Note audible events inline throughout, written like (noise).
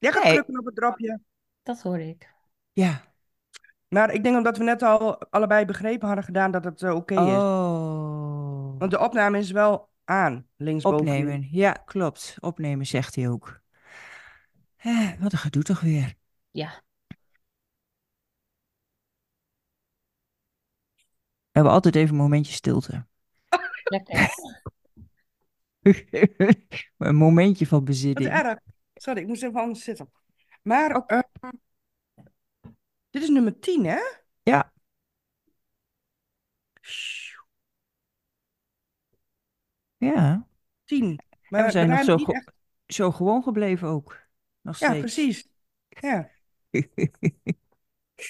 Jij gaat Nee. drukken op het dropje. Dat hoorde ik. Ja. Maar ik denk omdat we net al allebei begrepen hadden gedaan dat het eh, oké is. Oh. Want de opname is wel aan, linksboven. Opnemen. Ja, klopt. Opnemen zegt hij ook. Eh, wat een gedoe toch weer. Ja. We hebben altijd even een momentje stilte. Lekker. (laughs) een momentje van Wat bezinning. erg. Sorry, ik moest even anders zitten. Maar eh, dit is nummer 10, hè? Ja. Ja. 10. Maar En we zijn nog zo, niet ge- echt- zo gewoon gebleven ook. Nog Ja, precies. Ja. (laughs)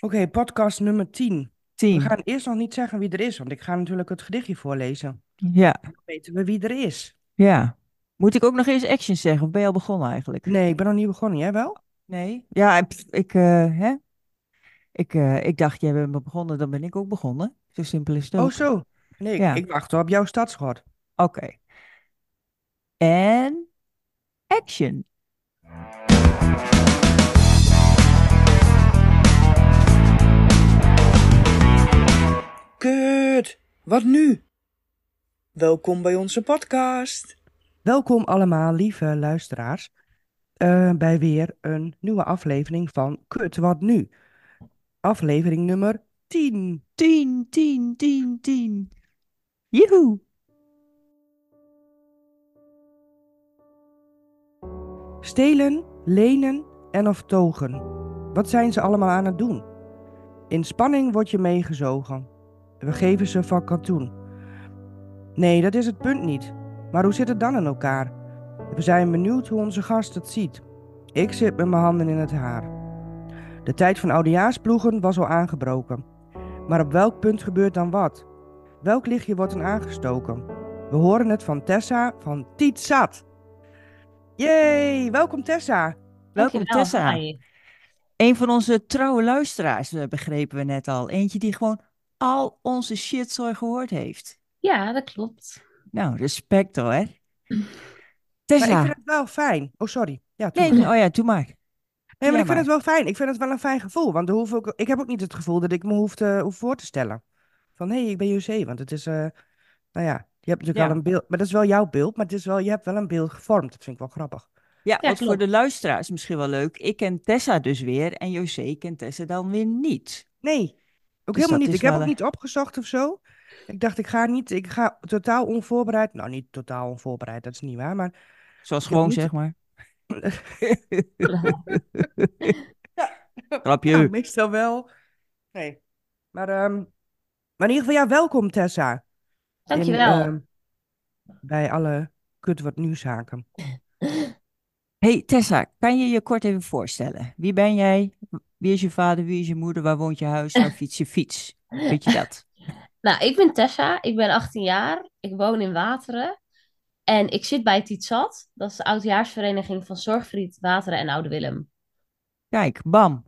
Oké, podcast nummer 10. We Tien. gaan eerst nog niet zeggen wie er is, want ik ga natuurlijk het gedichtje voorlezen. Ja, Dan weten we wie er is. ja. Moet ik ook nog eens action zeggen? Of ben je al begonnen eigenlijk? Nee, ik ben nog niet begonnen. Jij wel? Nee. Ja, ik, ik, eh, hè? Ik, eh, ik dacht, jij bent begonnen, dan ben ik ook begonnen. Zo simpel is het Oh, ook. zo. Nee, ik, Ja. ik wacht wel op jouw stadsschot. Oké. En action. Kut, wat nu? Welkom bij onze podcast. Welkom allemaal, lieve luisteraars, eh, bij weer een nieuwe aflevering van Kut, wat nu? Aflevering nummer 10. 10, 10, 10, 10. Joehoe. Stelen, lenen en of togen. Wat zijn ze allemaal aan het doen? In spanning word je meegezogen. We geven ze van katoen. Nee, dat is het punt niet. Maar hoe zit het dan in elkaar? We zijn benieuwd hoe onze gast het ziet. Ik zit met mijn handen in het haar. De tijd van oudejaarsploegen was al aangebroken. Maar op welk punt gebeurt dan wat? Welk lichtje wordt er aangestoken? We horen het van Tessa van Tiet Zat. Yay, welkom Tessa. Welkom Dankjewel. Tessa. Hi. Een van onze trouwe luisteraars, eh, begrepen we net al. Eentje die gewoon al onze shitzooi gehoord heeft. Ja, dat klopt. Nou, respect hoor. Maar ik Tessa. vind het wel fijn. Oh, sorry. Ja, Nee, maar. oh ja, doe maar. Nee, maar Ja, ik vind het wel fijn. Ik vind het wel een fijn gevoel. Want hoef ik, ik heb ook niet het gevoel dat ik me hoef, te, hoef voor te stellen. Van, hé, hey, ik ben José. Want het is, eh, nou ja, je hebt natuurlijk Ja. al een beeld. Maar dat is wel jouw beeld. Maar het is wel, je hebt wel een beeld gevormd. Dat vind ik wel grappig. Ja, Ja, wat voor de luisteraars misschien wel leuk. Ik ken Tessa dus weer en José kent Tessa dan weer niet. Nee, ook Dus helemaal niet. Ik heb ook een- niet opgezocht of zo. Ik dacht, ik ga niet, ik ga totaal onvoorbereid. Nou, niet totaal onvoorbereid, dat is niet waar. Maar Zoals gewoon, niet- zeg maar. (laughs) Ja. Grapje. nou, meestal wel. Nee. Maar, ehm, maar in ieder geval, ja, welkom Tessa. In, Dankjewel. ehm, bij alle kut wat nu zaken. Hey Tessa, kan je je kort even voorstellen? Wie ben jij? Wie is je vader? Wie is je moeder? Waar woont je huis? Waar fiets je fiets? Weet je dat? Nou, ik ben Tessa. Ik ben 18 jaar. Ik woon in Wateren. En ik zit bij Tietzat. Dat is de oudejaarsvereniging van Zorgvriend, Wateren en Oude Willem. Kijk, bam,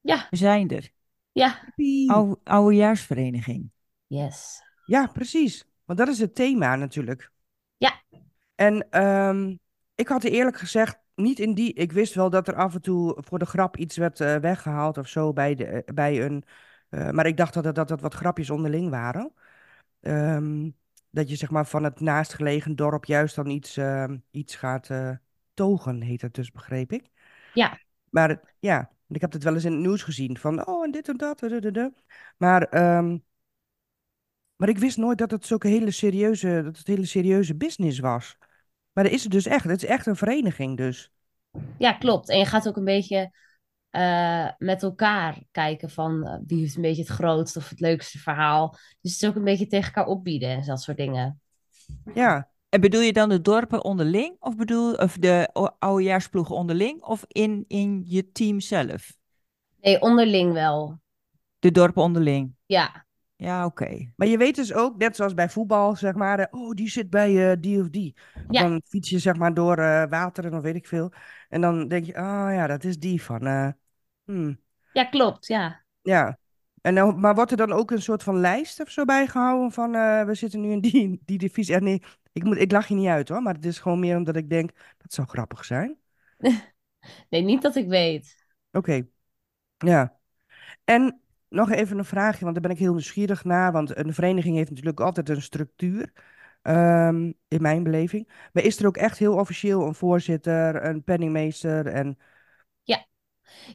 Ja, we zijn er. ja. Oude, oudejaarsvereniging. Yes. Ja, precies. Want dat is het thema natuurlijk. Ja. En ehm, ik had er eerlijk gezegd niet in die... Ik wist wel dat er af en toe voor de grap iets werd eh, weggehaald of zo bij, de, bij een... eh, maar ik dacht dat dat het wat grapjes onderling waren. Ehm, dat je zeg maar van het naastgelegen dorp juist dan iets, ehm, iets gaat eh, togen, heet het dus, begreep ik. Ja. Maar het- ja, ik heb het wel eens in het nieuws gezien van, oh, en dit en dat. da, da, da. Maar, ehm, maar ik wist nooit dat het zulke hele serieuze, dat het hele serieuze business was. Maar dat is het dus echt. Het is echt een vereniging dus. Ja, klopt. En je gaat ook een beetje eh, met elkaar kijken van eh, wie heeft een beetje het grootste of het leukste verhaal. Dus het is ook een beetje tegen elkaar opbieden en dat soort dingen. Ja, En bedoel je dan de dorpen onderling? Of bedoel of de oudejaarsploegen onderling? Of in, in je team zelf? Nee, onderling wel. De dorpen onderling. Ja, Ja, oké. maar je weet dus ook, net zoals bij voetbal, zeg maar, eh, oh, die zit bij eh, die of die. Ja. Dan fiets je zeg maar door eh wateren of weet ik veel. En dan denk je, oh ja, dat is die van, hmm, ja klopt. Ja. ja. En dan, maar wordt er dan ook een soort van lijst of zo bijgehouden van, we zitten nu in die, die divisie. Ja, nee, ik, moet, ik lach je niet uit hoor, maar het is gewoon meer omdat ik denk, dat zou grappig zijn. (laughs) Nee, niet dat ik weet. Oké, ja. En nog even een vraagje, want daar ben ik heel nieuwsgierig naar. Want een vereniging heeft natuurlijk altijd een structuur, ehm, in mijn beleving. Maar is er ook echt heel officieel een voorzitter, een penningmeester en... Ja.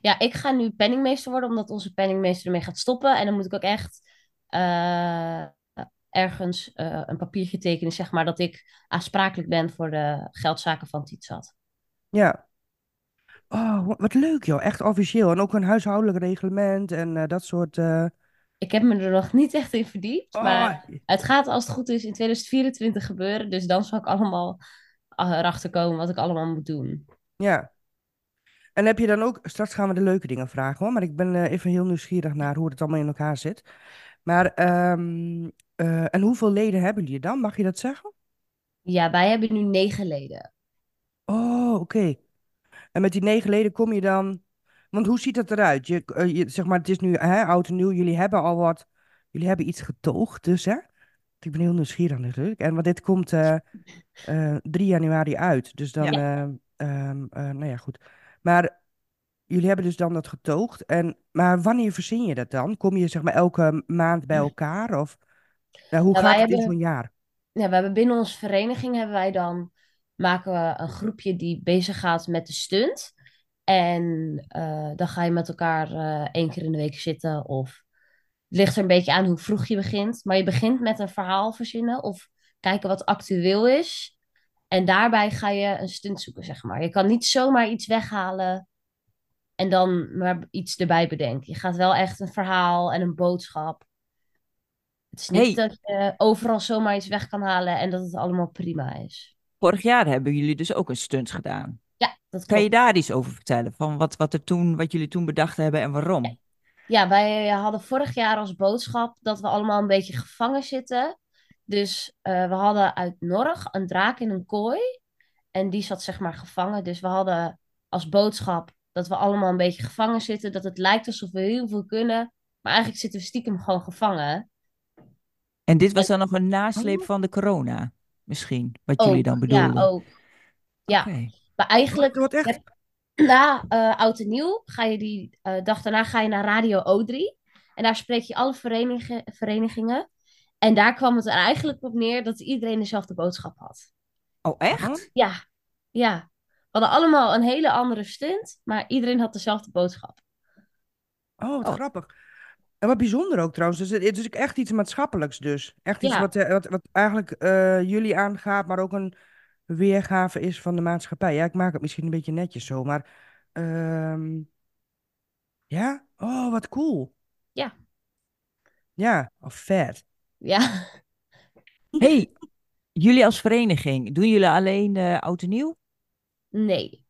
Ja, ik ga nu penningmeester worden, omdat onze penningmeester ermee gaat stoppen. En dan moet ik ook echt eh, ergens eh, een papiertje tekenen, zeg maar, dat ik aansprakelijk ben voor de geldzaken van Tietzat. Ja. Oh, wa- wat leuk joh, echt officieel. En ook een huishoudelijk reglement en eh, dat soort... eh, Ik heb me er nog niet echt in verdiept, Oh, maar het gaat als het goed is in 2024 gebeuren. Dus dan zal ik allemaal eh, erachter komen wat ik allemaal moet doen. ja. En heb je dan ook... Straks gaan we de leuke dingen vragen hoor, maar ik ben eh, even heel nieuwsgierig naar hoe het allemaal in elkaar zit. Maar, ehm, eh, en hoeveel leden hebben jullie dan? Mag je dat zeggen? Ja, wij hebben nu negen leden. Oh, oké. En met die negen leden kom je dan. Want hoe ziet dat eruit? Je, eh, je, zeg maar, het is nu hè, oud en nieuw. Jullie hebben al wat. Jullie hebben iets getoogd, dus hè? Ik ben heel nieuwsgierig natuurlijk. En want dit komt eh, eh, 3 januari uit. Dus dan. Ja. eh, ehm, eh, nou ja, goed. Maar jullie hebben dus dan dat getoogd. En, maar wanneer verzin je dat dan? Kom je zeg maar elke maand bij elkaar? Of nou, hoe Nou, gaat het in zo'n jaar? Ja, we hebben binnen onze vereniging hebben wij dan maken we een groepje die bezig gaat met de stunt. En eh, dan ga je met elkaar eh, één keer in de week zitten. Of het ligt er een beetje aan hoe vroeg je begint. Maar je begint met een verhaal verzinnen of kijken wat actueel is. En daarbij ga je een stunt zoeken, zeg maar. Je kan niet zomaar iets weghalen en dan maar iets erbij bedenken. Je gaat wel echt een verhaal en een boodschap. Het is niet Hey. dat je overal zomaar iets weg kan halen en dat het allemaal prima is. Vorig jaar hebben jullie dus ook een stunt gedaan. Ja, dat Kan je daar iets over vertellen? Van wat, wat, er toen, wat jullie toen bedacht hebben en waarom? Ja, wij hadden vorig jaar als boodschap dat we allemaal een beetje gevangen zitten. Dus eh, we hadden uit Norg een draak in een kooi. En die zat zeg maar gevangen. Dus we hadden als boodschap dat we allemaal een beetje gevangen zitten. Dat het lijkt alsof we heel veel kunnen. Maar eigenlijk zitten we stiekem gewoon gevangen. En dit was dan nog een nasleep Oh. van de corona, misschien, wat jullie dan Ook, bedoelden. Ja, ook. Ja, maar eigenlijk Wat echt? na eh, Oud en Nieuw ga je die eh, dag daarna ga je naar Radio O3. En daar spreek je alle verenigingen, verenigingen. En daar kwam het er eigenlijk op neer dat iedereen dezelfde boodschap had. Oh, echt? Ja, ja. We hadden allemaal een hele andere stunt, maar iedereen had dezelfde boodschap. Oh, wat Oh. grappig. En wat bijzonder ook trouwens. Dus het is ook echt iets maatschappelijks dus. Echt iets Ja. wat, eh, wat, wat eigenlijk eh, jullie aangaat, maar ook een weergave is van de maatschappij. Ja, ik maak het misschien een beetje netjes zo, maar... ehm, ja? Oh, wat cool. Ja. Ja, oh, vet. Ja, hey, jullie als vereniging, doen jullie alleen eh oud en nieuw? nee.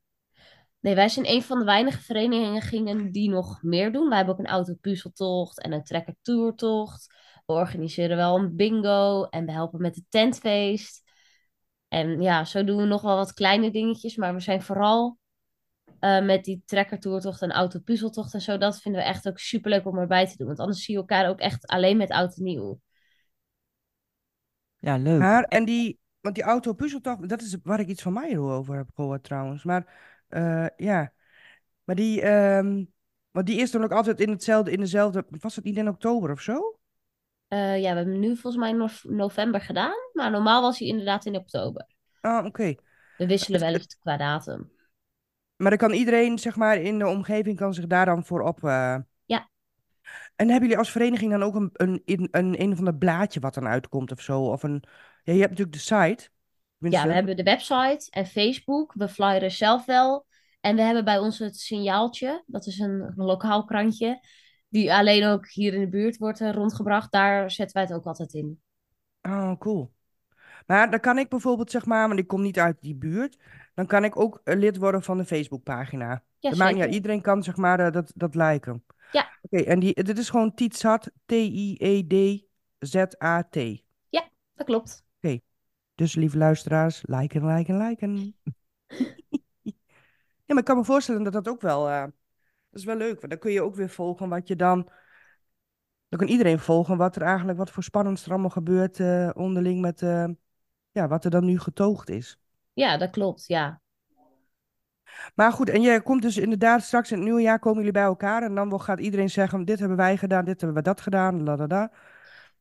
Nee, wij zijn een van de weinige verenigingen die nog meer doen. Wij hebben ook een autopuzzeltocht en een trekker toertocht. We organiseren wel een bingo en we helpen met het tentfeest. En ja, zo doen we nog wel wat kleine dingetjes, maar we zijn vooral eh, met die trekkertoertocht en autopuzzeltocht en zo. Dat vinden we echt ook superleuk om erbij te doen. Want anders zie je elkaar ook echt alleen met oud en nieuw. Ja, leuk. Maar, en die... Want die auto-puzzeltocht, dat is waar ik iets van mij over heb gehoord trouwens. Maar, eh, ja. Maar die... want die is dan ook altijd in hetzelfde, in dezelfde... Was het niet in oktober of zo? Eh, ja, we hebben hem nu volgens mij in nov- november gedaan, maar normaal was hij inderdaad in oktober. Ah, oké. We wisselen wel eens qua datum. Maar dan kan iedereen, zeg maar, in de omgeving kan zich daar dan voor op. eh. Ja. En hebben jullie als vereniging dan ook een, een, een, een, een of ander blaadje wat dan uitkomt of zo? Of een. Ja, je hebt natuurlijk de site. Ja, we hebben de website en Facebook. We flyeren zelf wel. En we hebben bij ons het signaaltje. Dat is een, een lokaal krantje. Die alleen ook hier in de buurt wordt eh, rondgebracht. Daar zetten wij het ook altijd in. Oh, cool. Maar dan kan ik bijvoorbeeld, zeg maar, want ik kom niet uit die buurt. Dan kan ik ook eh, lid worden van de Facebookpagina. Ja, dat maakt uit. Iedereen kan, zeg maar, eh, dat, dat liken. Ja. Oké, en die, dit is gewoon Tietzat. T-I-E-D-Z-A-T. Dat klopt. Dus lieve luisteraars, liken, liken, liken. (laughs) ja, maar ik kan me voorstellen dat dat ook wel, eh, dat is wel leuk. Want dan kun je ook weer volgen wat je dan, dan kan iedereen volgen wat er eigenlijk, wat voor spannends er allemaal gebeurt eh, onderling met, eh, ja, wat er dan nu getoogd is. Ja, dat klopt. Ja. Maar goed, en je komt dus inderdaad straks in het nieuwe jaar komen jullie bij elkaar en dan wil- gaat iedereen zeggen, dit hebben wij gedaan, dit hebben we dat gedaan, la da da.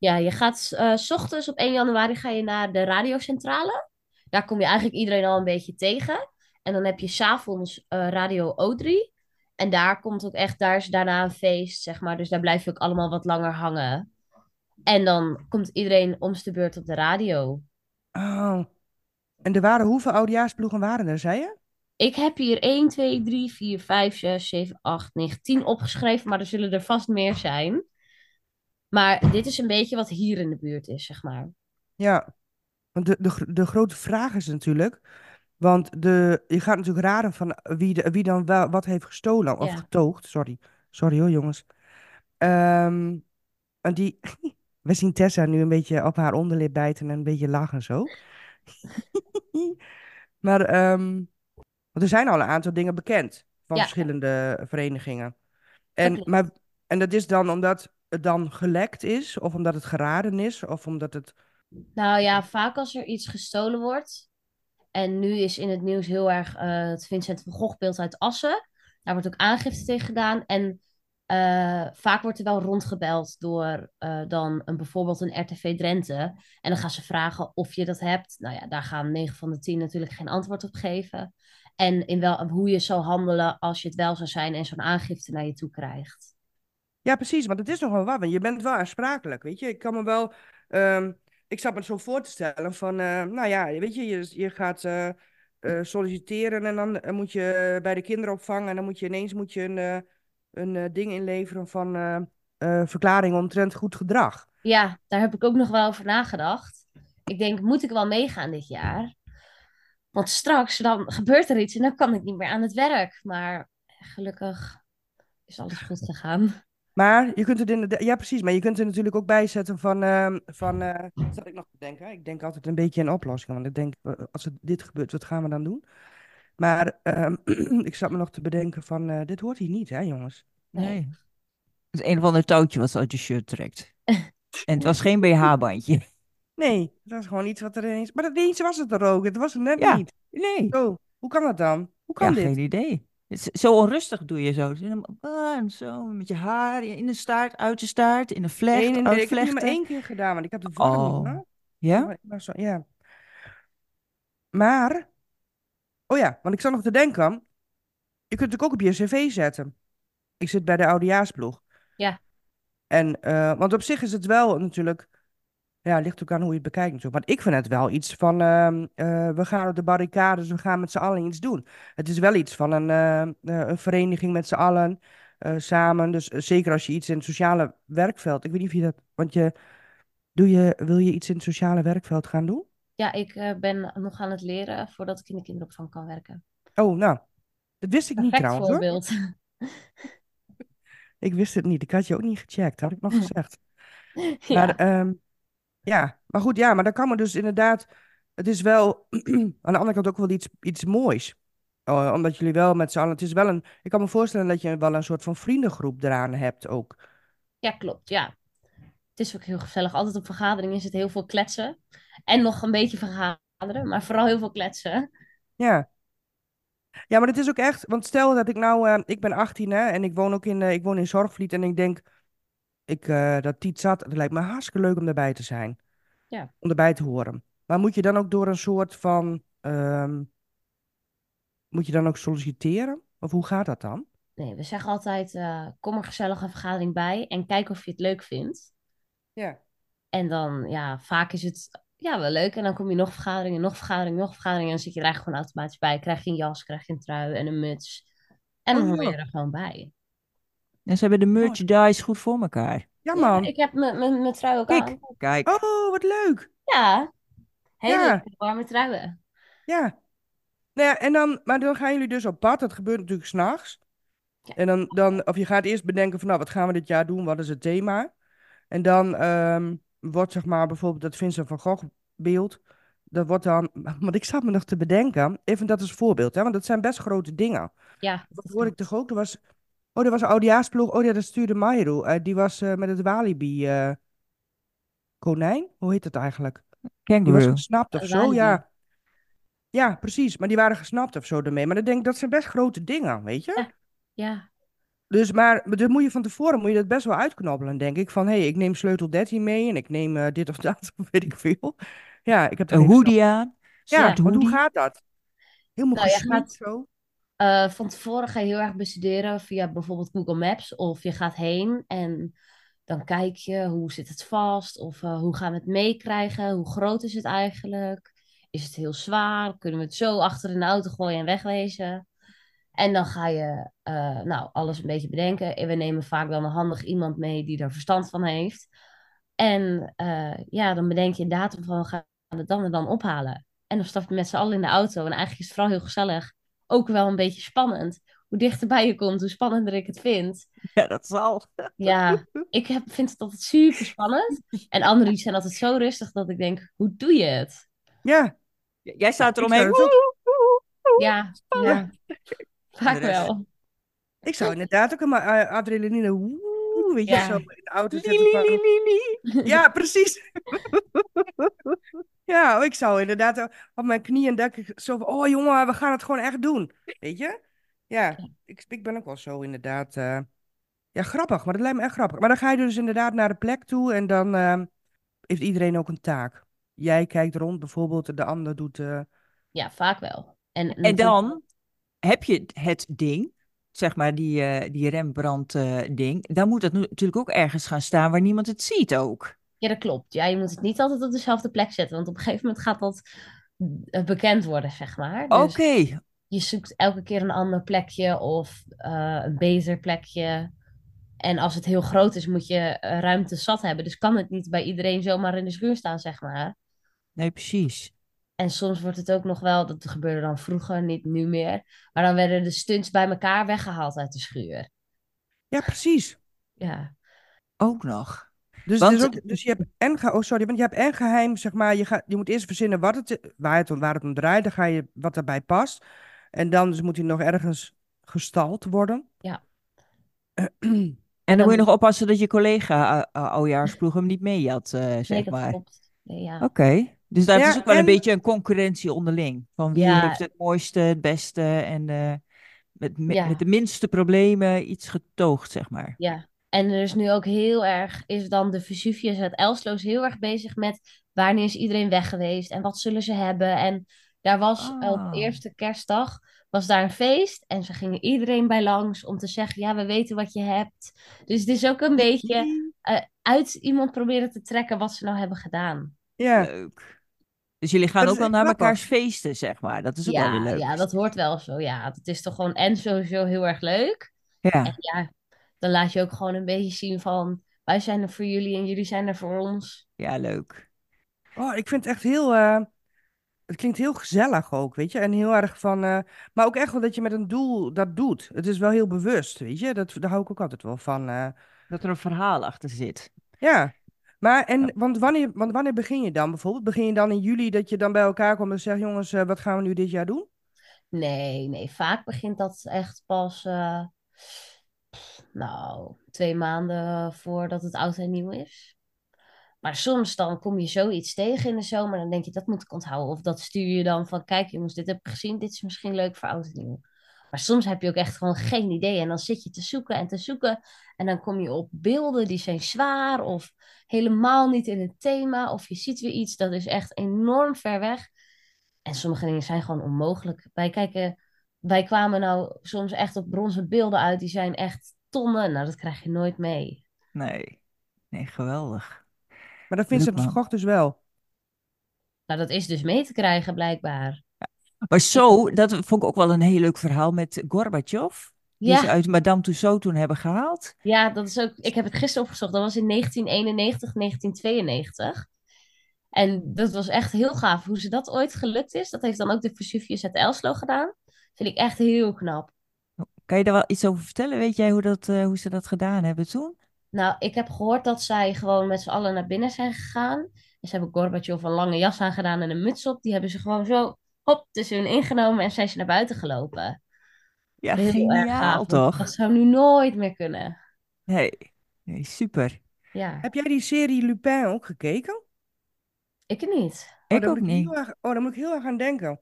Ja, je gaat s ochtends op 1 januari ga je naar de radiocentrale. Daar kom je eigenlijk iedereen al een beetje tegen. En dan heb je s'avonds eh Radio O3. En daar komt ook echt, daar is daarna een feest, zeg maar. Dus daar blijf je ook allemaal wat langer hangen. En dan komt iedereen om de beurt op de radio. Oh. En er waren hoeveel oudejaarsploegen waren er, zei je? Ik heb hier 1, 2, 3, 4, 5, 6, 7, 8, 9, 10 opgeschreven, maar er zullen er vast meer zijn. Maar dit is een beetje wat hier in de buurt is, zeg maar. Ja, want de, de, de grote vraag is natuurlijk, want de, je gaat natuurlijk raden van wie, de, wie dan wel, wat heeft gestolen of Ja. getoogd. Sorry, sorry hoor jongens. Ehm, en die, (laughs) we zien Tessa nu een beetje op haar onderlip bijten en een beetje lachen zo. (laughs) Maar ehm, want er zijn al een aantal dingen bekend van Ja. verschillende verenigingen. En, maar, en dat is dan omdat dan gelekt is, of omdat het geraden is, of omdat het... Nou ja, vaak als er iets gestolen wordt. En nu is in het nieuws heel erg eh, het Vincent van Gogh beeld uit Assen. Daar wordt ook aangifte tegen gedaan. En eh, vaak wordt er wel rondgebeld door eh, dan een, bijvoorbeeld een RTV Drenthe. En dan gaan ze vragen of je dat hebt. Nou ja, daar gaan 9 van de 10 natuurlijk geen antwoord op geven. En in wel, hoe je zou handelen als je het wel zou zijn en zo'n aangifte naar je toe krijgt. Ja, precies, want het is nog wel wat, want je bent wel aansprakelijk, weet je. Ik kan me wel... ehm, ik zat me zo voor te stellen van, eh, nou ja, weet je, je, je gaat eh, eh, solliciteren en dan moet je bij de kinderopvang en dan moet je ineens moet je een, een ding inleveren van verklaring omtrent goed gedrag. Ja, daar heb ik ook nog wel over nagedacht. Ik denk, moet ik wel meegaan dit jaar? Want straks dan gebeurt er iets en dan kan ik niet meer aan het werk. Maar gelukkig is alles goed gegaan. Maar je kunt het inderdaad, ja precies, maar je kunt er natuurlijk ook bij zetten van, ehm, van eh, wat zat ik nog te denken? Ik denk altijd een beetje in oplossingen, want ik denk, eh, als er dit gebeurt, wat gaan we dan doen? Maar ehm, (clears throat) ik zat me nog te bedenken van, eh, dit hoort hier niet, hè jongens? Nee. Het is een of ander touwtje wat ze uit je shirt trekt. (laughs) En het was geen BH-bandje. Nee, dat was gewoon iets wat er ineens, maar dat ineens was het er ook, het was er net Ja. niet. Nee. Zo, hoe kan dat dan? Hoe kan Ja, dit? geen idee. Het is- Zo onrustig doe je zo. En Zo met je haar in de staart, uit de staart, in een vlecht, Nee, nee, nee, ik heb het maar één keer gedaan, want ik heb de vorm niet, Oh. hoor. Ja? Maar, maar zo, ja. Maar, oh ja, want ik zat nog te denken, je kunt het ook op je cv zetten. Ik zit bij de oudejaarsploeg. Ja. En, eh, want op zich is het wel natuurlijk, ja, het ligt ook aan hoe je het bekijkt natuurlijk. Maar ik vind het wel iets van, ehm, eh, we gaan op de barricades, we gaan met z'n allen iets doen. Het is wel iets van een, eh, eh, een vereniging met z'n allen, samen. Dus zeker als je iets in het sociale werkveld, ik weet niet of je dat, want je, doe je, wil je iets in het sociale werkveld gaan doen? Ja, ik ben nog aan het leren voordat ik in de kinderopvang kan werken. Oh, nou, dat wist ik niet trouwens hoor. voorbeeld. Ik wist het niet. Ik had je ook niet gecheckt, had ik nog (laughs) gezegd. Ja. Maar, ehm, ja, maar goed, ja, maar dan kan me dus inderdaad. Het is wel (clears throat) aan de andere kant ook wel iets, iets moois. Oh, omdat jullie wel met z'n allen. Het is wel een. Ik kan me voorstellen dat je wel een soort van vriendengroep eraan hebt ook. Ja, klopt. Ja. Het is ook heel gezellig. Altijd op vergaderingen is het heel veel kletsen. En nog een beetje vergaderen, maar vooral heel veel kletsen. Ja. Ja, maar het is ook echt. Want stel dat ik nou. eh, ik ben 18 hè, en ik woon ook in, eh, ik woon in Zorgvliet. En ik denk. Ik, eh, dat Tiet zat. Het lijkt me hartstikke leuk om erbij te zijn. Ja. Om erbij te horen. Maar moet je dan ook door een soort van. ehm, moet je dan ook solliciteren? Of hoe gaat dat dan? Nee, we zeggen altijd, eh, kom er gezellig een vergadering bij en kijk of je het leuk vindt. Ja. En dan, ja, vaak is het ja, wel leuk. En dan kom je nog vergaderingen, nog vergaderingen, nog vergaderingen. En dan zit je er eigenlijk gewoon automatisch bij. Krijg je een jas, krijg je een trui en een muts. En dan Oh, hoor je er gewoon bij. En ze hebben de merchandise goed voor elkaar. Ja, Ja, man. ik heb mijn- mijn mijn trui ook Kijk. aan. Kijk, Oh, wat leuk. Ja, hele Ja. warme truien. Ja. Nou ja, en dan, maar dan gaan jullie dus op pad. Dat gebeurt natuurlijk s'nachts. Ja. En dan, dan, of je gaat eerst bedenken van, nou, wat gaan we dit jaar doen? Wat is het thema? En dan ehm, wordt, zeg maar, bijvoorbeeld dat Vincent van Gogh beeld. Dat wordt dan, (laughs) want ik zat me nog te bedenken, even dat als voorbeeld, hè, want dat zijn best grote dingen. Ja, Wat dat hoorde ik toch ook? Er was, oh, er was een oudejaarsploeg. Oh ja, dat stuurde Mayro. Eh, die was eh, met het Walibi eh, konijn. Hoe heet dat eigenlijk? Die was kangaroo. gesnapt of zo, ja. Ja, precies. Maar die waren gesnapt of zo ermee. Maar dan denk ik, dat zijn best grote dingen, weet je? Ja. Ja, Dus, maar dan moet je van tevoren moet je dat best wel uitknobbelen, denk ik. Van, hé, hey, ik neem sleutel 13 mee en ik neem dit of (laughs) dat, of weet ik veel. Ja, ik heb Een hoodie aan. Ja, want hoe gaat dat? Helemaal Nou, gaat- zo. Eh, van tevoren ga je heel erg bestuderen via bijvoorbeeld Google Maps. Of je gaat heen en dan kijk je hoe zit het vast. Of eh, hoe gaan we het meekrijgen? Hoe groot is het eigenlijk? Is het heel zwaar? Kunnen we het zo achter de auto gooien en wegwezen? En dan ga je eh, nou, alles een beetje bedenken. En we nemen vaak dan een handig iemand mee die er verstand van heeft. En ja, dan bedenk je een datum van we gaan het dan en dan ophalen. En dan stap je met z'n allen in de auto. En eigenlijk is het vooral heel gezellig. Ook wel een beetje spannend. Hoe dichterbij je komt, hoe spannender ik het vind. Ja, dat zal. (laughs) Ja, ik heb, vind het altijd super spannend. En anderen die zijn altijd zo rustig dat ik denk, hoe doe je het? Ja, Jij staat eromheen. Ja, ja. Vaak wel. ik zou inderdaad ook een uh, adrenaline, woe, weet je, Ja. zo in de auto zitten. Ja, precies. (laughs) Ja, ik zou inderdaad op mijn knieën ik zo van, oh jongen, we gaan het gewoon echt doen. Weet je? Ja, ik, ik ben ook wel zo inderdaad. eh, ja, grappig, maar dat lijkt me echt grappig. Maar dan ga je dus inderdaad naar de plek toe en dan eh, heeft iedereen ook een taak. Jij kijkt rond bijvoorbeeld, de ander doet... eh, Ja, vaak wel. En, En dan heb je het ding, zeg maar die, eh, die Rembrandt-ding. dan moet dat nu- natuurlijk ook ergens gaan staan waar niemand het ziet ook. Ja, dat klopt. Ja, je moet het niet altijd op dezelfde plek zetten, want op een gegeven moment gaat dat eh, bekend worden, zeg maar. Dus Oké, je zoekt elke keer een ander plekje of eh, een beter plekje. En als het heel groot is, moet je eh, ruimte zat hebben. Dus kan het niet bij iedereen zomaar in de schuur staan, zeg maar. nee, precies. En soms wordt het ook nog wel, dat gebeurde dan vroeger, niet nu meer. Maar dan werden de stunts bij elkaar weggehaald uit de schuur. Ja, precies. Ja, Ook nog. Dus, Want- dus, ook, dus je hebt en, ge- oh sorry, want je hebt en geheim, zeg maar, je, gaat, je moet eerst verzinnen wat het, waar, het, om- waar het om draait, dan ga je wat erbij past. En dan dus moet hij nog ergens gestald worden. Ja. (clears throat) En dan moet je nog oppassen dat je collega uh, oudejaarsploeg hem niet meejat, eh zeg nee, dat maar. klopt. Nee, ja. Oké, dus daar Ja, is ook wel een en- beetje een concurrentie onderling. Van wie Ja. heeft het mooiste, het beste en eh, met, Ja. met de minste problemen iets getoogd, zeg maar. Ja, en er is nu ook heel erg, is dan de Vesuvius uit Elsloos heel erg bezig met wanneer is iedereen weg geweest en wat zullen ze hebben. En daar was Ah. op eerste kerstdag, was daar een feest en ze gingen iedereen bij langs om te zeggen, ja, we weten wat je hebt. Dus het is ook een beetje eh, uit iemand proberen te trekken wat ze nou hebben gedaan. Ja, Leuk. Dus jullie gaan Dat ook wel naar grappig. mekaars feesten, zeg maar. Dat is ook wel weer leuk. ja, dat hoort wel zo. Ja, het is toch gewoon en sowieso heel erg leuk. Ja, En ja, dan laat je ook gewoon een beetje zien van, wij zijn er voor jullie en jullie zijn er voor ons. ja, leuk. oh, ik vind het echt heel, eh, het klinkt heel gezellig ook, weet je. En heel erg van, eh, maar ook echt wel dat je met een doel dat doet. Het is wel heel bewust, weet je. Dat, daar hou ik ook altijd wel van. eh. Dat er een verhaal achter zit. Ja, maar en, want wanneer, want wanneer begin je dan bijvoorbeeld? Begin je dan in juli dat je dan bij elkaar komt en zegt, jongens, eh, wat gaan we nu dit jaar doen? Nee, nee, vaak begint dat echt pas, eh, nou, twee maanden voordat het oud en nieuw is. Maar soms dan kom je zoiets tegen in de zomer, dan denk je, dat moet ik onthouden. Of dat stuur je dan van, kijk jongens, dit heb ik gezien, dit is misschien leuk voor oud en nieuw. Maar soms heb je ook echt gewoon geen idee en dan zit je te zoeken en te zoeken. En dan kom je op beelden die zijn zwaar of helemaal niet in het thema. Of je ziet weer iets dat is echt enorm ver weg. En sommige dingen zijn gewoon onmogelijk. Wij kijken, wij kwamen nou soms echt op bronzen beelden uit. Die zijn echt tonnen. Nou, dat krijg je nooit mee. Nee, nee, geweldig. Maar dat vindt ze verkocht dus wel. Nou, dat is dus mee te krijgen blijkbaar. Maar zo, dat vond ik ook wel een heel leuk verhaal met Gorbachev. Die ze uit Madame Tussauds toen hebben gehaald. ja, dat is ook. Ik heb het gisteren opgezocht. Dat was in 1991, 1992. En dat was echt heel gaaf hoe ze dat ooit gelukt is. Dat heeft dan ook de Vesuvius uit Elslo gedaan. Vind ik echt heel knap. Kan je daar wel iets over vertellen? Weet jij hoe, dat, eh, hoe ze dat gedaan hebben toen? Nou, ik heb gehoord dat zij gewoon met z'n allen naar binnen zijn gegaan. En ze hebben Gorbachev een lange jas aangedaan en een muts op. Die hebben ze gewoon zo, hop, tussen hun ingenomen en zijn ze naar buiten gelopen. Ja, Heel erg geniaal toch? Dat zou nu nooit meer kunnen. Nee, nee, super. Ja, Heb jij die serie Lupin ook gekeken? ik niet. Oh, Ik daar ook ik niet. erg, oh, daar moet ik heel erg aan denken.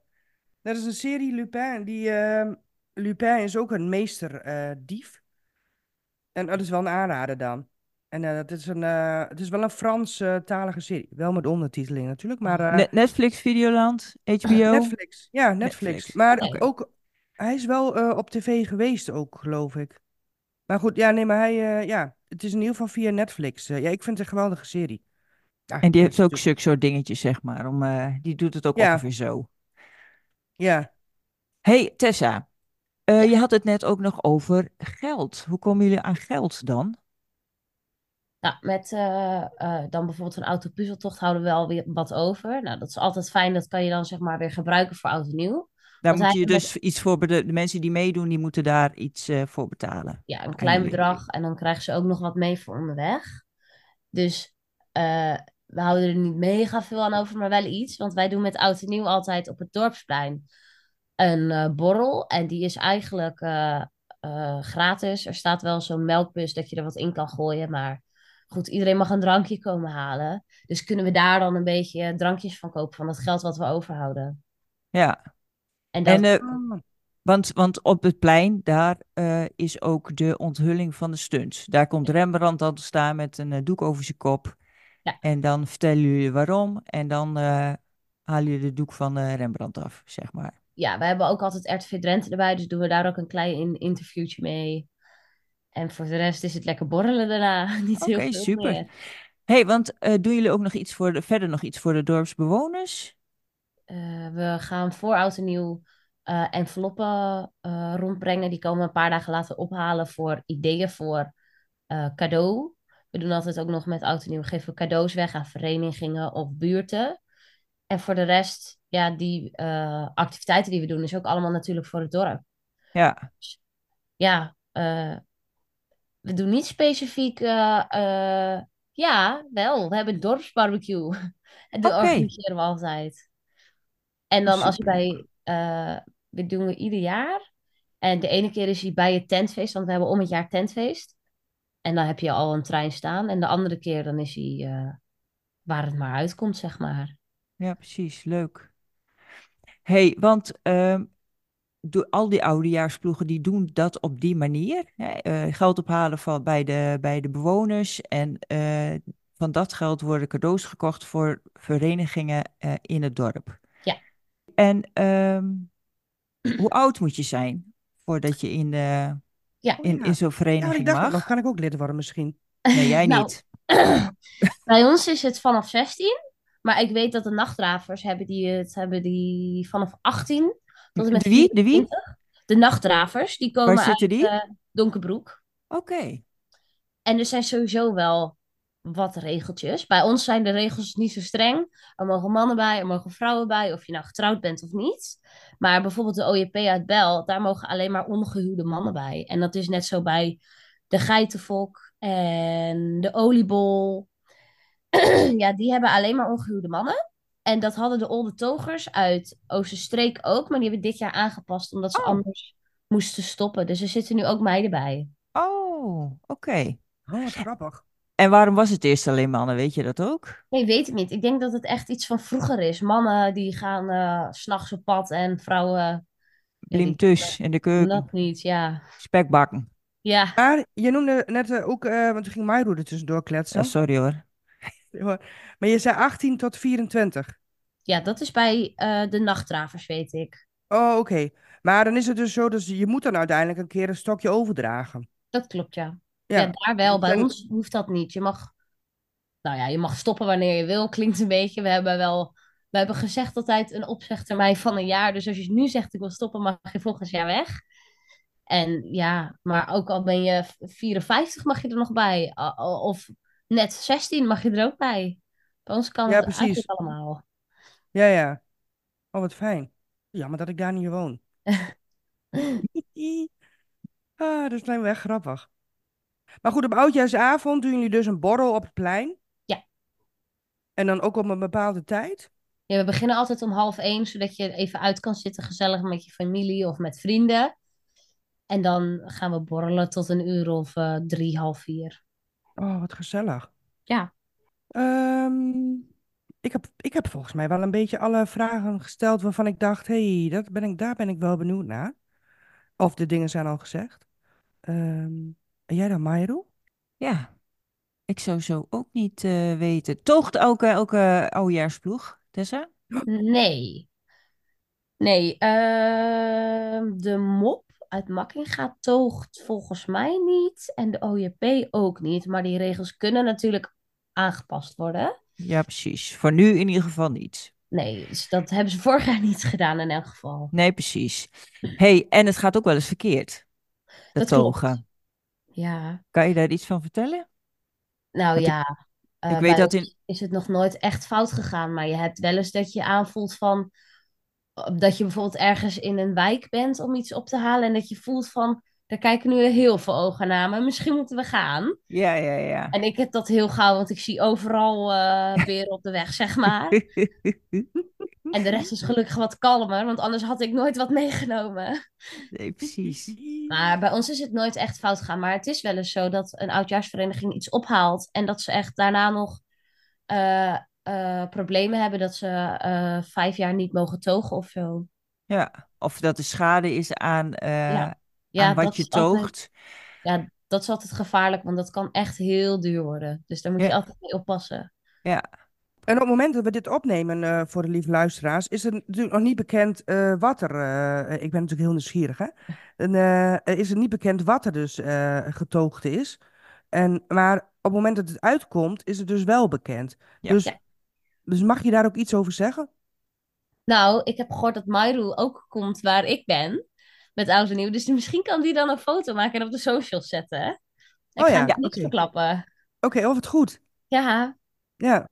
Dat is een serie Lupin. Die, ehm, Lupin is ook een meester eh, dief. En dat is wel een aanrader dan. En eh, het, is een, eh, het is wel een Frans-talige serie. Wel met ondertiteling natuurlijk, maar... eh, Ne- Netflix, Videoland, HBO? (laughs) Netflix. Ja, Netflix. Netflix. Maar ook, hij is wel eh, op tv geweest ook, geloof ik. Maar goed, ja, nee, maar hij, eh, ja, het is in ieder geval via Netflix. Eh, ja, ik vind het een geweldige serie. Ja, En die dat heeft ook natuurlijk- zulke soort dingetjes, zeg maar. Om, eh, die doet het ook Ja. ongeveer zo. Ja, hey, Tessa. eh, je had het net ook nog over geld. Hoe komen jullie aan geld dan? Nou, met eh, eh, dan bijvoorbeeld een autopuzzeltocht houden we wel weer wat over. Nou, dat is altijd fijn. Dat kan je dan zeg maar weer gebruiken voor oud en nieuw. Daar Want moet je dus iets voor, de, de mensen die meedoen, die moeten daar iets eh, voor betalen. Ja, een klein bedrag. En dan krijgen ze ook nog wat mee voor onderweg. Dus we houden er niet mega veel aan over, maar wel iets. Want wij doen met oud en nieuw altijd op het dorpsplein een borrel. En die is eigenlijk gratis. Er staat wel zo'n melkbus dat je er wat in kan gooien. Maar goed, iedereen mag een drankje komen halen. Dus kunnen we daar dan een beetje drankjes van kopen van het geld wat we overhouden. Ja, En dat, en, eh, want, want op het plein, daar eh, is ook de onthulling van de stunts. Daar komt Rembrandt dan te staan met een eh, doek over zijn kop. Ja. En dan vertellen jullie waarom. En dan eh, halen jullie de doek van Rembrandt af, zeg maar. ja, we hebben ook altijd RTV Drenthe erbij. Dus doen we daar ook een klein in- interviewtje mee. En voor de rest is het lekker borrelen daarna. (laughs) Niet heel Oké, veel super. meer. hey, want eh, doen jullie ook nog iets voor de, verder nog iets voor de dorpsbewoners? Eh, we gaan voor oud en nieuw eh, enveloppen rondbrengen. Die komen een paar dagen later ophalen voor ideeën voor cadeau. We doen altijd ook nog met oud en nieuw geven we cadeaus weg aan verenigingen of buurten. En voor de rest, ja, die activiteiten die we doen, is ook allemaal natuurlijk voor het dorp. Ja, Ja, eh, we doen niet specifiek. eh, eh, ja, wel. We hebben dorpsbarbecue. (laughs) En dat organiseren we altijd. En dan als je bij. eh dit doen we ieder jaar. En de ene keer is hij bij het tentfeest, want we hebben om het jaar tentfeest. En dan heb je al een trein staan. En de andere keer dan is hij waar het maar uitkomt, zeg maar. ja, precies. Leuk. hey, want ehm, al die oudejaarsploegen die doen dat op die manier. Hè? eh, geld ophalen van, bij, de, bij de bewoners. En eh, van dat geld worden cadeaus gekocht voor verenigingen eh, in het dorp. Ja. En ehm, hoe (clears throat) oud moet je zijn voordat je in, eh, Ja. in, Ja. in zo'n ja, maar vereniging ik dacht mag? nog, kan ik ook lid worden misschien? Nee, jij (laughs) Nou, niet. (clears throat) Bij ons is het vanaf 16. Maar ik weet dat de nachtdravers hebben die het hebben die vanaf 18 tot en met De wie? De wie? 24. De nachtdravers, die komen Waar zitten uit die? eh, Donkerbroek. Oké. En er zijn sowieso wel wat regeltjes. Bij ons zijn de regels niet zo streng. Er mogen mannen bij, er mogen vrouwen bij, of je nou getrouwd bent of niet. Maar bijvoorbeeld de OJP uit Bel, daar mogen alleen maar ongehuwde mannen bij. En dat is net zo bij de geitenfok en de oliebol. (clears throat) ja, die hebben alleen maar ongehuwde mannen. En dat hadden de Olde Togers uit Oosterstreek ook. Maar die hebben dit jaar aangepast omdat ze Oh. anders moesten stoppen. Dus er zitten nu ook meiden bij. Oh, oké. Oh, wat grappig. En waarom was het eerst alleen mannen? Weet je dat ook? Nee, weet ik niet. Ik denk dat het echt iets van vroeger is. Mannen die gaan eh, s s'nachts op pad en vrouwen ja, Blim die tus in de keuken. dat niet. Ja, Spek bakken. ja. Maar je noemde net eh, ook, eh, want toen ging Mairo er tussendoor kletsen. Ja, sorry hoor. (laughs) Maar je zei 18 tot 24. Ja dat is bij eh, de nachtdravers, weet ik. Oh, oké. Maar dan is het dus zo, dus je moet dan uiteindelijk een keer een stokje overdragen. Dat klopt, ja. Ja. Ja, daar wel. Bij En- ons hoeft dat niet. Je mag, nou ja, je mag stoppen wanneer je wil. (laughs) Klinkt een beetje. We hebben wel, we hebben gezegd altijd een opzegtermijn van een jaar. Dus als je nu zegt ik wil stoppen, mag je volgend jaar weg. En ja, maar ook al ben je 54, mag je er nog bij. Of net 16 mag je er ook bij. Bij ons kan Ja, het precies. eigenlijk allemaal. Ja, ja. Oh, wat fijn. Jammer dat ik daar niet woon. (laughs) ah, dat lijkt me echt grappig. Maar goed, op oudjaarsavond doen jullie dus een borrel op het plein? Ja. En dan ook op een bepaalde tijd? Ja, we beginnen altijd om half één, zodat je even uit kan zitten, gezellig met je familie of met vrienden. En dan gaan we borrelen tot een uur of eh, drie, half vier. Oh, wat gezellig. Ja. Ehm, ik heb, ik heb volgens mij wel een beetje alle vragen gesteld waarvan ik dacht, hé, hey, dat ben ik, daar ben ik wel benieuwd naar. Of de dingen zijn al gezegd. Ehm, en jij dan, Mayro? Ja, ik zou zo ook niet eh, weten. Toogt elke, elke oudejaarsploeg, Tessa? Nee. Nee, ehm, de mop uit Makkinga toogt volgens mij niet. En de OJP ook niet. Maar die regels kunnen natuurlijk aangepast worden. Ja, precies. Voor nu in ieder geval niet. Nee, dus dat hebben ze vorig jaar niet gedaan in elk geval. Nee, precies. hey, en het gaat ook wel eens verkeerd. Dat togen. Ja, Kan je daar iets van vertellen? nou Want ik- ja. eh, ik bij weet dat in- is het nog nooit echt fout gegaan. Maar je hebt wel eens dat je aanvoelt van... Dat je bijvoorbeeld ergens in een wijk bent om iets op te halen. En dat je voelt van... Daar kijken nu heel veel ogen naar me. Misschien moeten we gaan. Ja, ja, ja. En ik heb dat heel gauw, want ik zie overal eh (laughs) beren op de weg, zeg maar. (laughs) En de rest is gelukkig wat kalmer, want anders had ik nooit wat meegenomen. nee, precies. Maar bij ons is het nooit echt fout gegaan. Maar het is wel eens zo dat een oudjaarsvereniging iets ophaalt en dat ze echt daarna nog eh, eh, problemen hebben dat ze vijf jaar niet mogen togen of zo. Ja, of dat de schade is aan, Ja. Ja, aan wat je altijd- toogt. ja, dat is altijd gevaarlijk, want dat kan echt heel duur worden. Dus daar moet je Ja. altijd mee oppassen. Ja, En op het moment dat we dit opnemen eh, voor de lieve luisteraars, is het natuurlijk nog niet bekend eh, wat er. eh, ik ben natuurlijk heel nieuwsgierig, hè? En, er is het niet bekend wat er dus getoogd is. En, maar op het moment dat het uitkomt, is het dus wel bekend. Ja. Dus, Ja. dus mag je daar ook iets over zeggen? Nou, ik heb gehoord dat Mairu ook komt waar ik ben. Met oud en nieuw. Dus misschien kan die dan een foto maken en op de socials zetten. hè? Ik Oh ga ja, hem niet oké. verklappen. Oké, of het goed. Ja, Ja.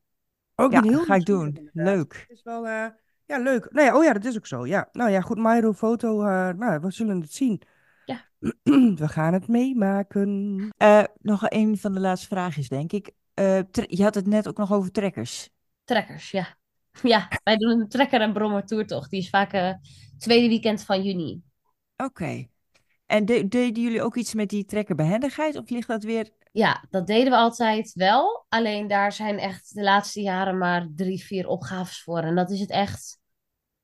Ook ja heel ga ik doen. inderdaad. Leuk. Het is wel, eh, ja, leuk. Nou ja, oh ja, dat is ook zo. Ja, nou ja, goed, Mairo, foto. eh, nou, we zullen het zien. Ja. (clears throat) We gaan het meemaken. Eh, nog een van de laatste vraagjes, denk ik. Eh, je had het net ook nog over trekkers. trekkers, ja. Ja, wij doen een trekker- en brommer toertocht. Die is vaak eh tweede weekend van juni. Oké. En de- deden jullie ook iets met die trekkerbehendigheid? Of ligt dat weer... Ja, dat deden we altijd wel. Alleen daar zijn echt de laatste jaren maar drie, vier opgaves voor. En dat is het echt.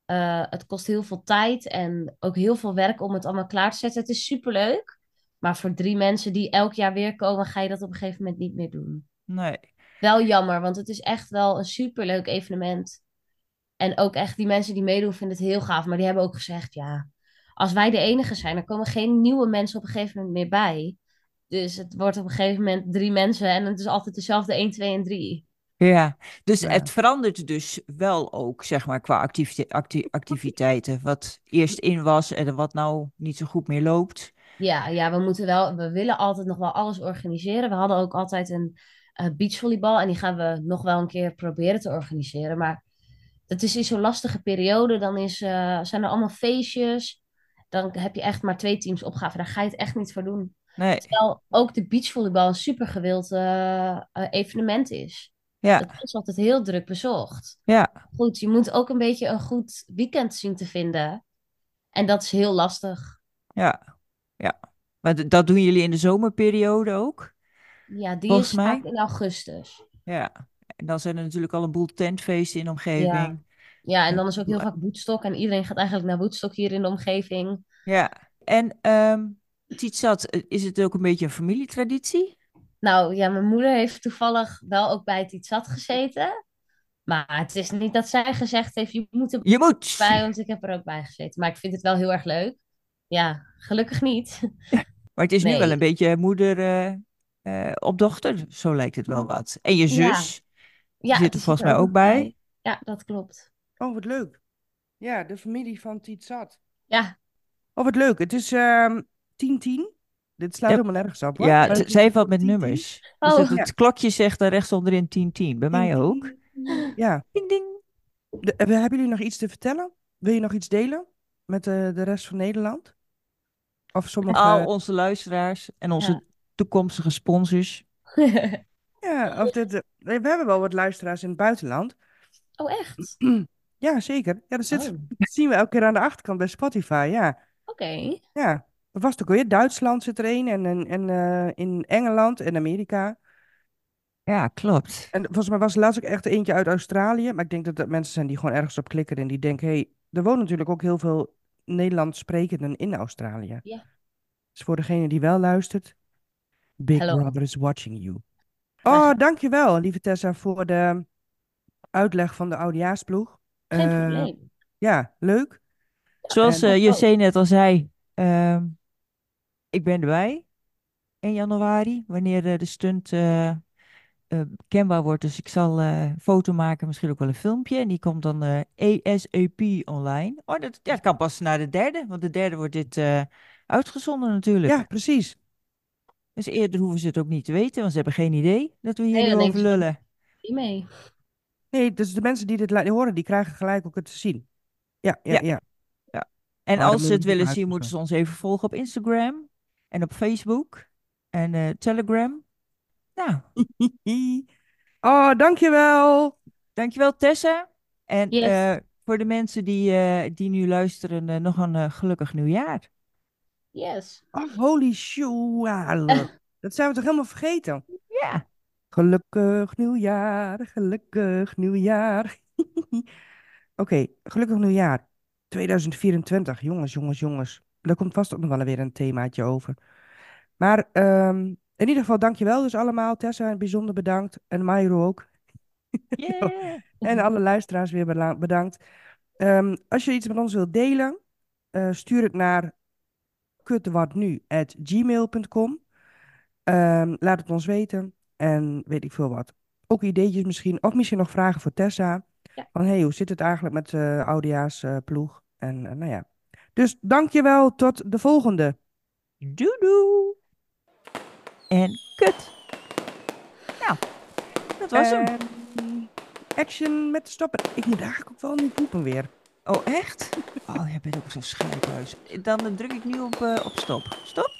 eh, het kost heel veel tijd en ook heel veel werk om het allemaal klaar te zetten. Het is superleuk. Maar voor drie mensen die elk jaar weer komen, ga je dat op een gegeven moment niet meer doen. Nee. Wel jammer, want het is echt wel een superleuk evenement. En ook echt die mensen die meedoen vinden het heel gaaf. Maar die hebben ook gezegd, ja, als wij de enige zijn, dan komen geen nieuwe mensen op een gegeven moment meer bij. Dus het wordt op een gegeven moment drie mensen en het is altijd dezelfde 1, 2 en 3. Ja, dus Ja. het verandert dus wel ook, zeg maar, qua activite- acti- activiteiten. Wat eerst in was en wat nou niet zo goed meer loopt. Ja, ja, we moeten wel, we willen altijd nog wel alles organiseren. We hadden ook altijd een eh, beachvolleybal en die gaan we nog wel een keer proberen te organiseren. Maar dat is in zo'n lastige periode. Dan is, eh, zijn er allemaal feestjes. Dan heb je echt maar twee teams opgave. Daar ga je het echt niet voor doen. Nee, Terwijl ook de beachvolleybal een supergewild eh, evenement is. ja, Dat is altijd heel druk bezocht. ja, Goed, je moet ook een beetje een goed weekend zien te vinden. En dat is heel lastig. ja, ja. Maar dat doen jullie in de zomerperiode ook? Ja, die Volgens is mij- vaak in augustus. Ja. En dan zijn er natuurlijk al een boel tentfeesten in de omgeving. Ja, en dan is ook heel vaak Woodstock. En iedereen gaat eigenlijk naar Woodstock hier in de omgeving. Ja. En ehm Tietsat, eh, is het ook een beetje een familietraditie? Nou ja, mijn moeder heeft toevallig wel ook bij zat gezeten. Maar het is niet dat zij gezegd heeft, je moet Je moet! erbij, want ik heb er ook bij gezeten. Maar ik vind het wel heel erg leuk. Ja, gelukkig niet. Maar het is nu wel een beetje moeder eh, op dochter, zo lijkt het wel wat. En je Ja. zus, Ja, zit er volgens er mij ook bij. Ja, dat klopt. Oh, wat leuk. Ja, de familie van Tiet Zat. Ja, Oh, wat leuk. Het is ehm 10-10. Dit slaat Ja. helemaal nergens op. hoor. ja, zij heeft wat met 10-10. nummers. Dus Oh. dat Ja. het klokje zegt daar rechts onderin 10-10. Bij mij 10-10. ook. Ja. Ding, ding. De- eh, hebben jullie nog iets te vertellen? Wil je nog iets delen met de, de rest van Nederland? Of sommige... Al onze luisteraars en onze Ja. toekomstige sponsors. (laughs) Ja, of dit, eh, we hebben wel wat luisteraars in het buitenland. oh echt? (clears throat) Ja, zeker. Ja, dat, zit, Oh, dat zien we elke keer aan de achterkant bij Spotify. Ja, Oké. ja. Dat was het ook weer. Duitsland zit er een en, en, en eh, in Engeland en Amerika. Ja, klopt. En volgens mij was er laatst ook echt eentje uit Australië. Maar ik denk dat dat mensen zijn die gewoon ergens op klikken en die denken... hé, hey, er wonen natuurlijk ook heel veel Nederlands sprekenden in Australië. Ja. Dus voor degene die wel luistert... Big Hello. Brother is watching you. Oh, dankjewel, lieve Tessa, voor de uitleg van de oudejaarsploeg. Geen Eh, probleem. Ja, leuk. Zoals eh. José net al zei, ehm, ik ben erbij 1 januari, wanneer de stunt eh, eh, kenbaar wordt. Dus ik zal eh, een foto maken, misschien ook wel een filmpje. En die komt dan eh ASAP online. Oh, dat, ja, dat kan pas naar de derde, want de derde wordt dit eh, uitgezonden natuurlijk. Ja, precies. Dus eerder hoeven ze het ook niet te weten, want ze hebben geen idee dat we hier Nee, lullen. Die mee. Nee, dus de mensen die dit la- horen, die krijgen gelijk ook het te zien. Ja, ja, Ja. ja. En als ze het willen zien, moeten ze ons even volgen op Instagram en op Facebook en eh, Telegram. Nou, (laughs) Oh, dankjewel. dankjewel Tessa. En Yes. eh, voor de mensen die, eh, die nu luisteren, eh, nog een gelukkig nieuwjaar. Yes. Oh, holy shit. (laughs) Dat zijn we toch helemaal vergeten? Ja, Gelukkig nieuwjaar, gelukkig nieuwjaar. (laughs) Oké, gelukkig nieuwjaar. 2024, jongens, jongens, jongens. Daar komt vast ook nog wel weer een themaatje over. Maar ehm, in ieder geval dankjewel dus allemaal. Tessa, bijzonder bedankt. En Mairo ook. (laughs) yeah. En alle luisteraars weer bedankt. Ehm, als je iets met ons wilt delen, eh, stuur het naar kuttewartnu.gmail.com. Ehm, laat het ons weten. En weet ik veel wat. Ook ideetjes misschien. Of misschien nog vragen voor Tessa. Ja. Van hey, hoe zit het eigenlijk met de oudejaars ploeg? En eh, nou ja. Dus dankjewel. Tot de volgende. Doei doei. En kut. Nou, dat was hem. En Action met stoppen. Ik moet eigenlijk ook wel nu poepen weer. Oh, echt? (laughs) Oh, jij bent ook zo'n schijnhuis. Dan eh, druk ik nu op, eh, op stop. Stop?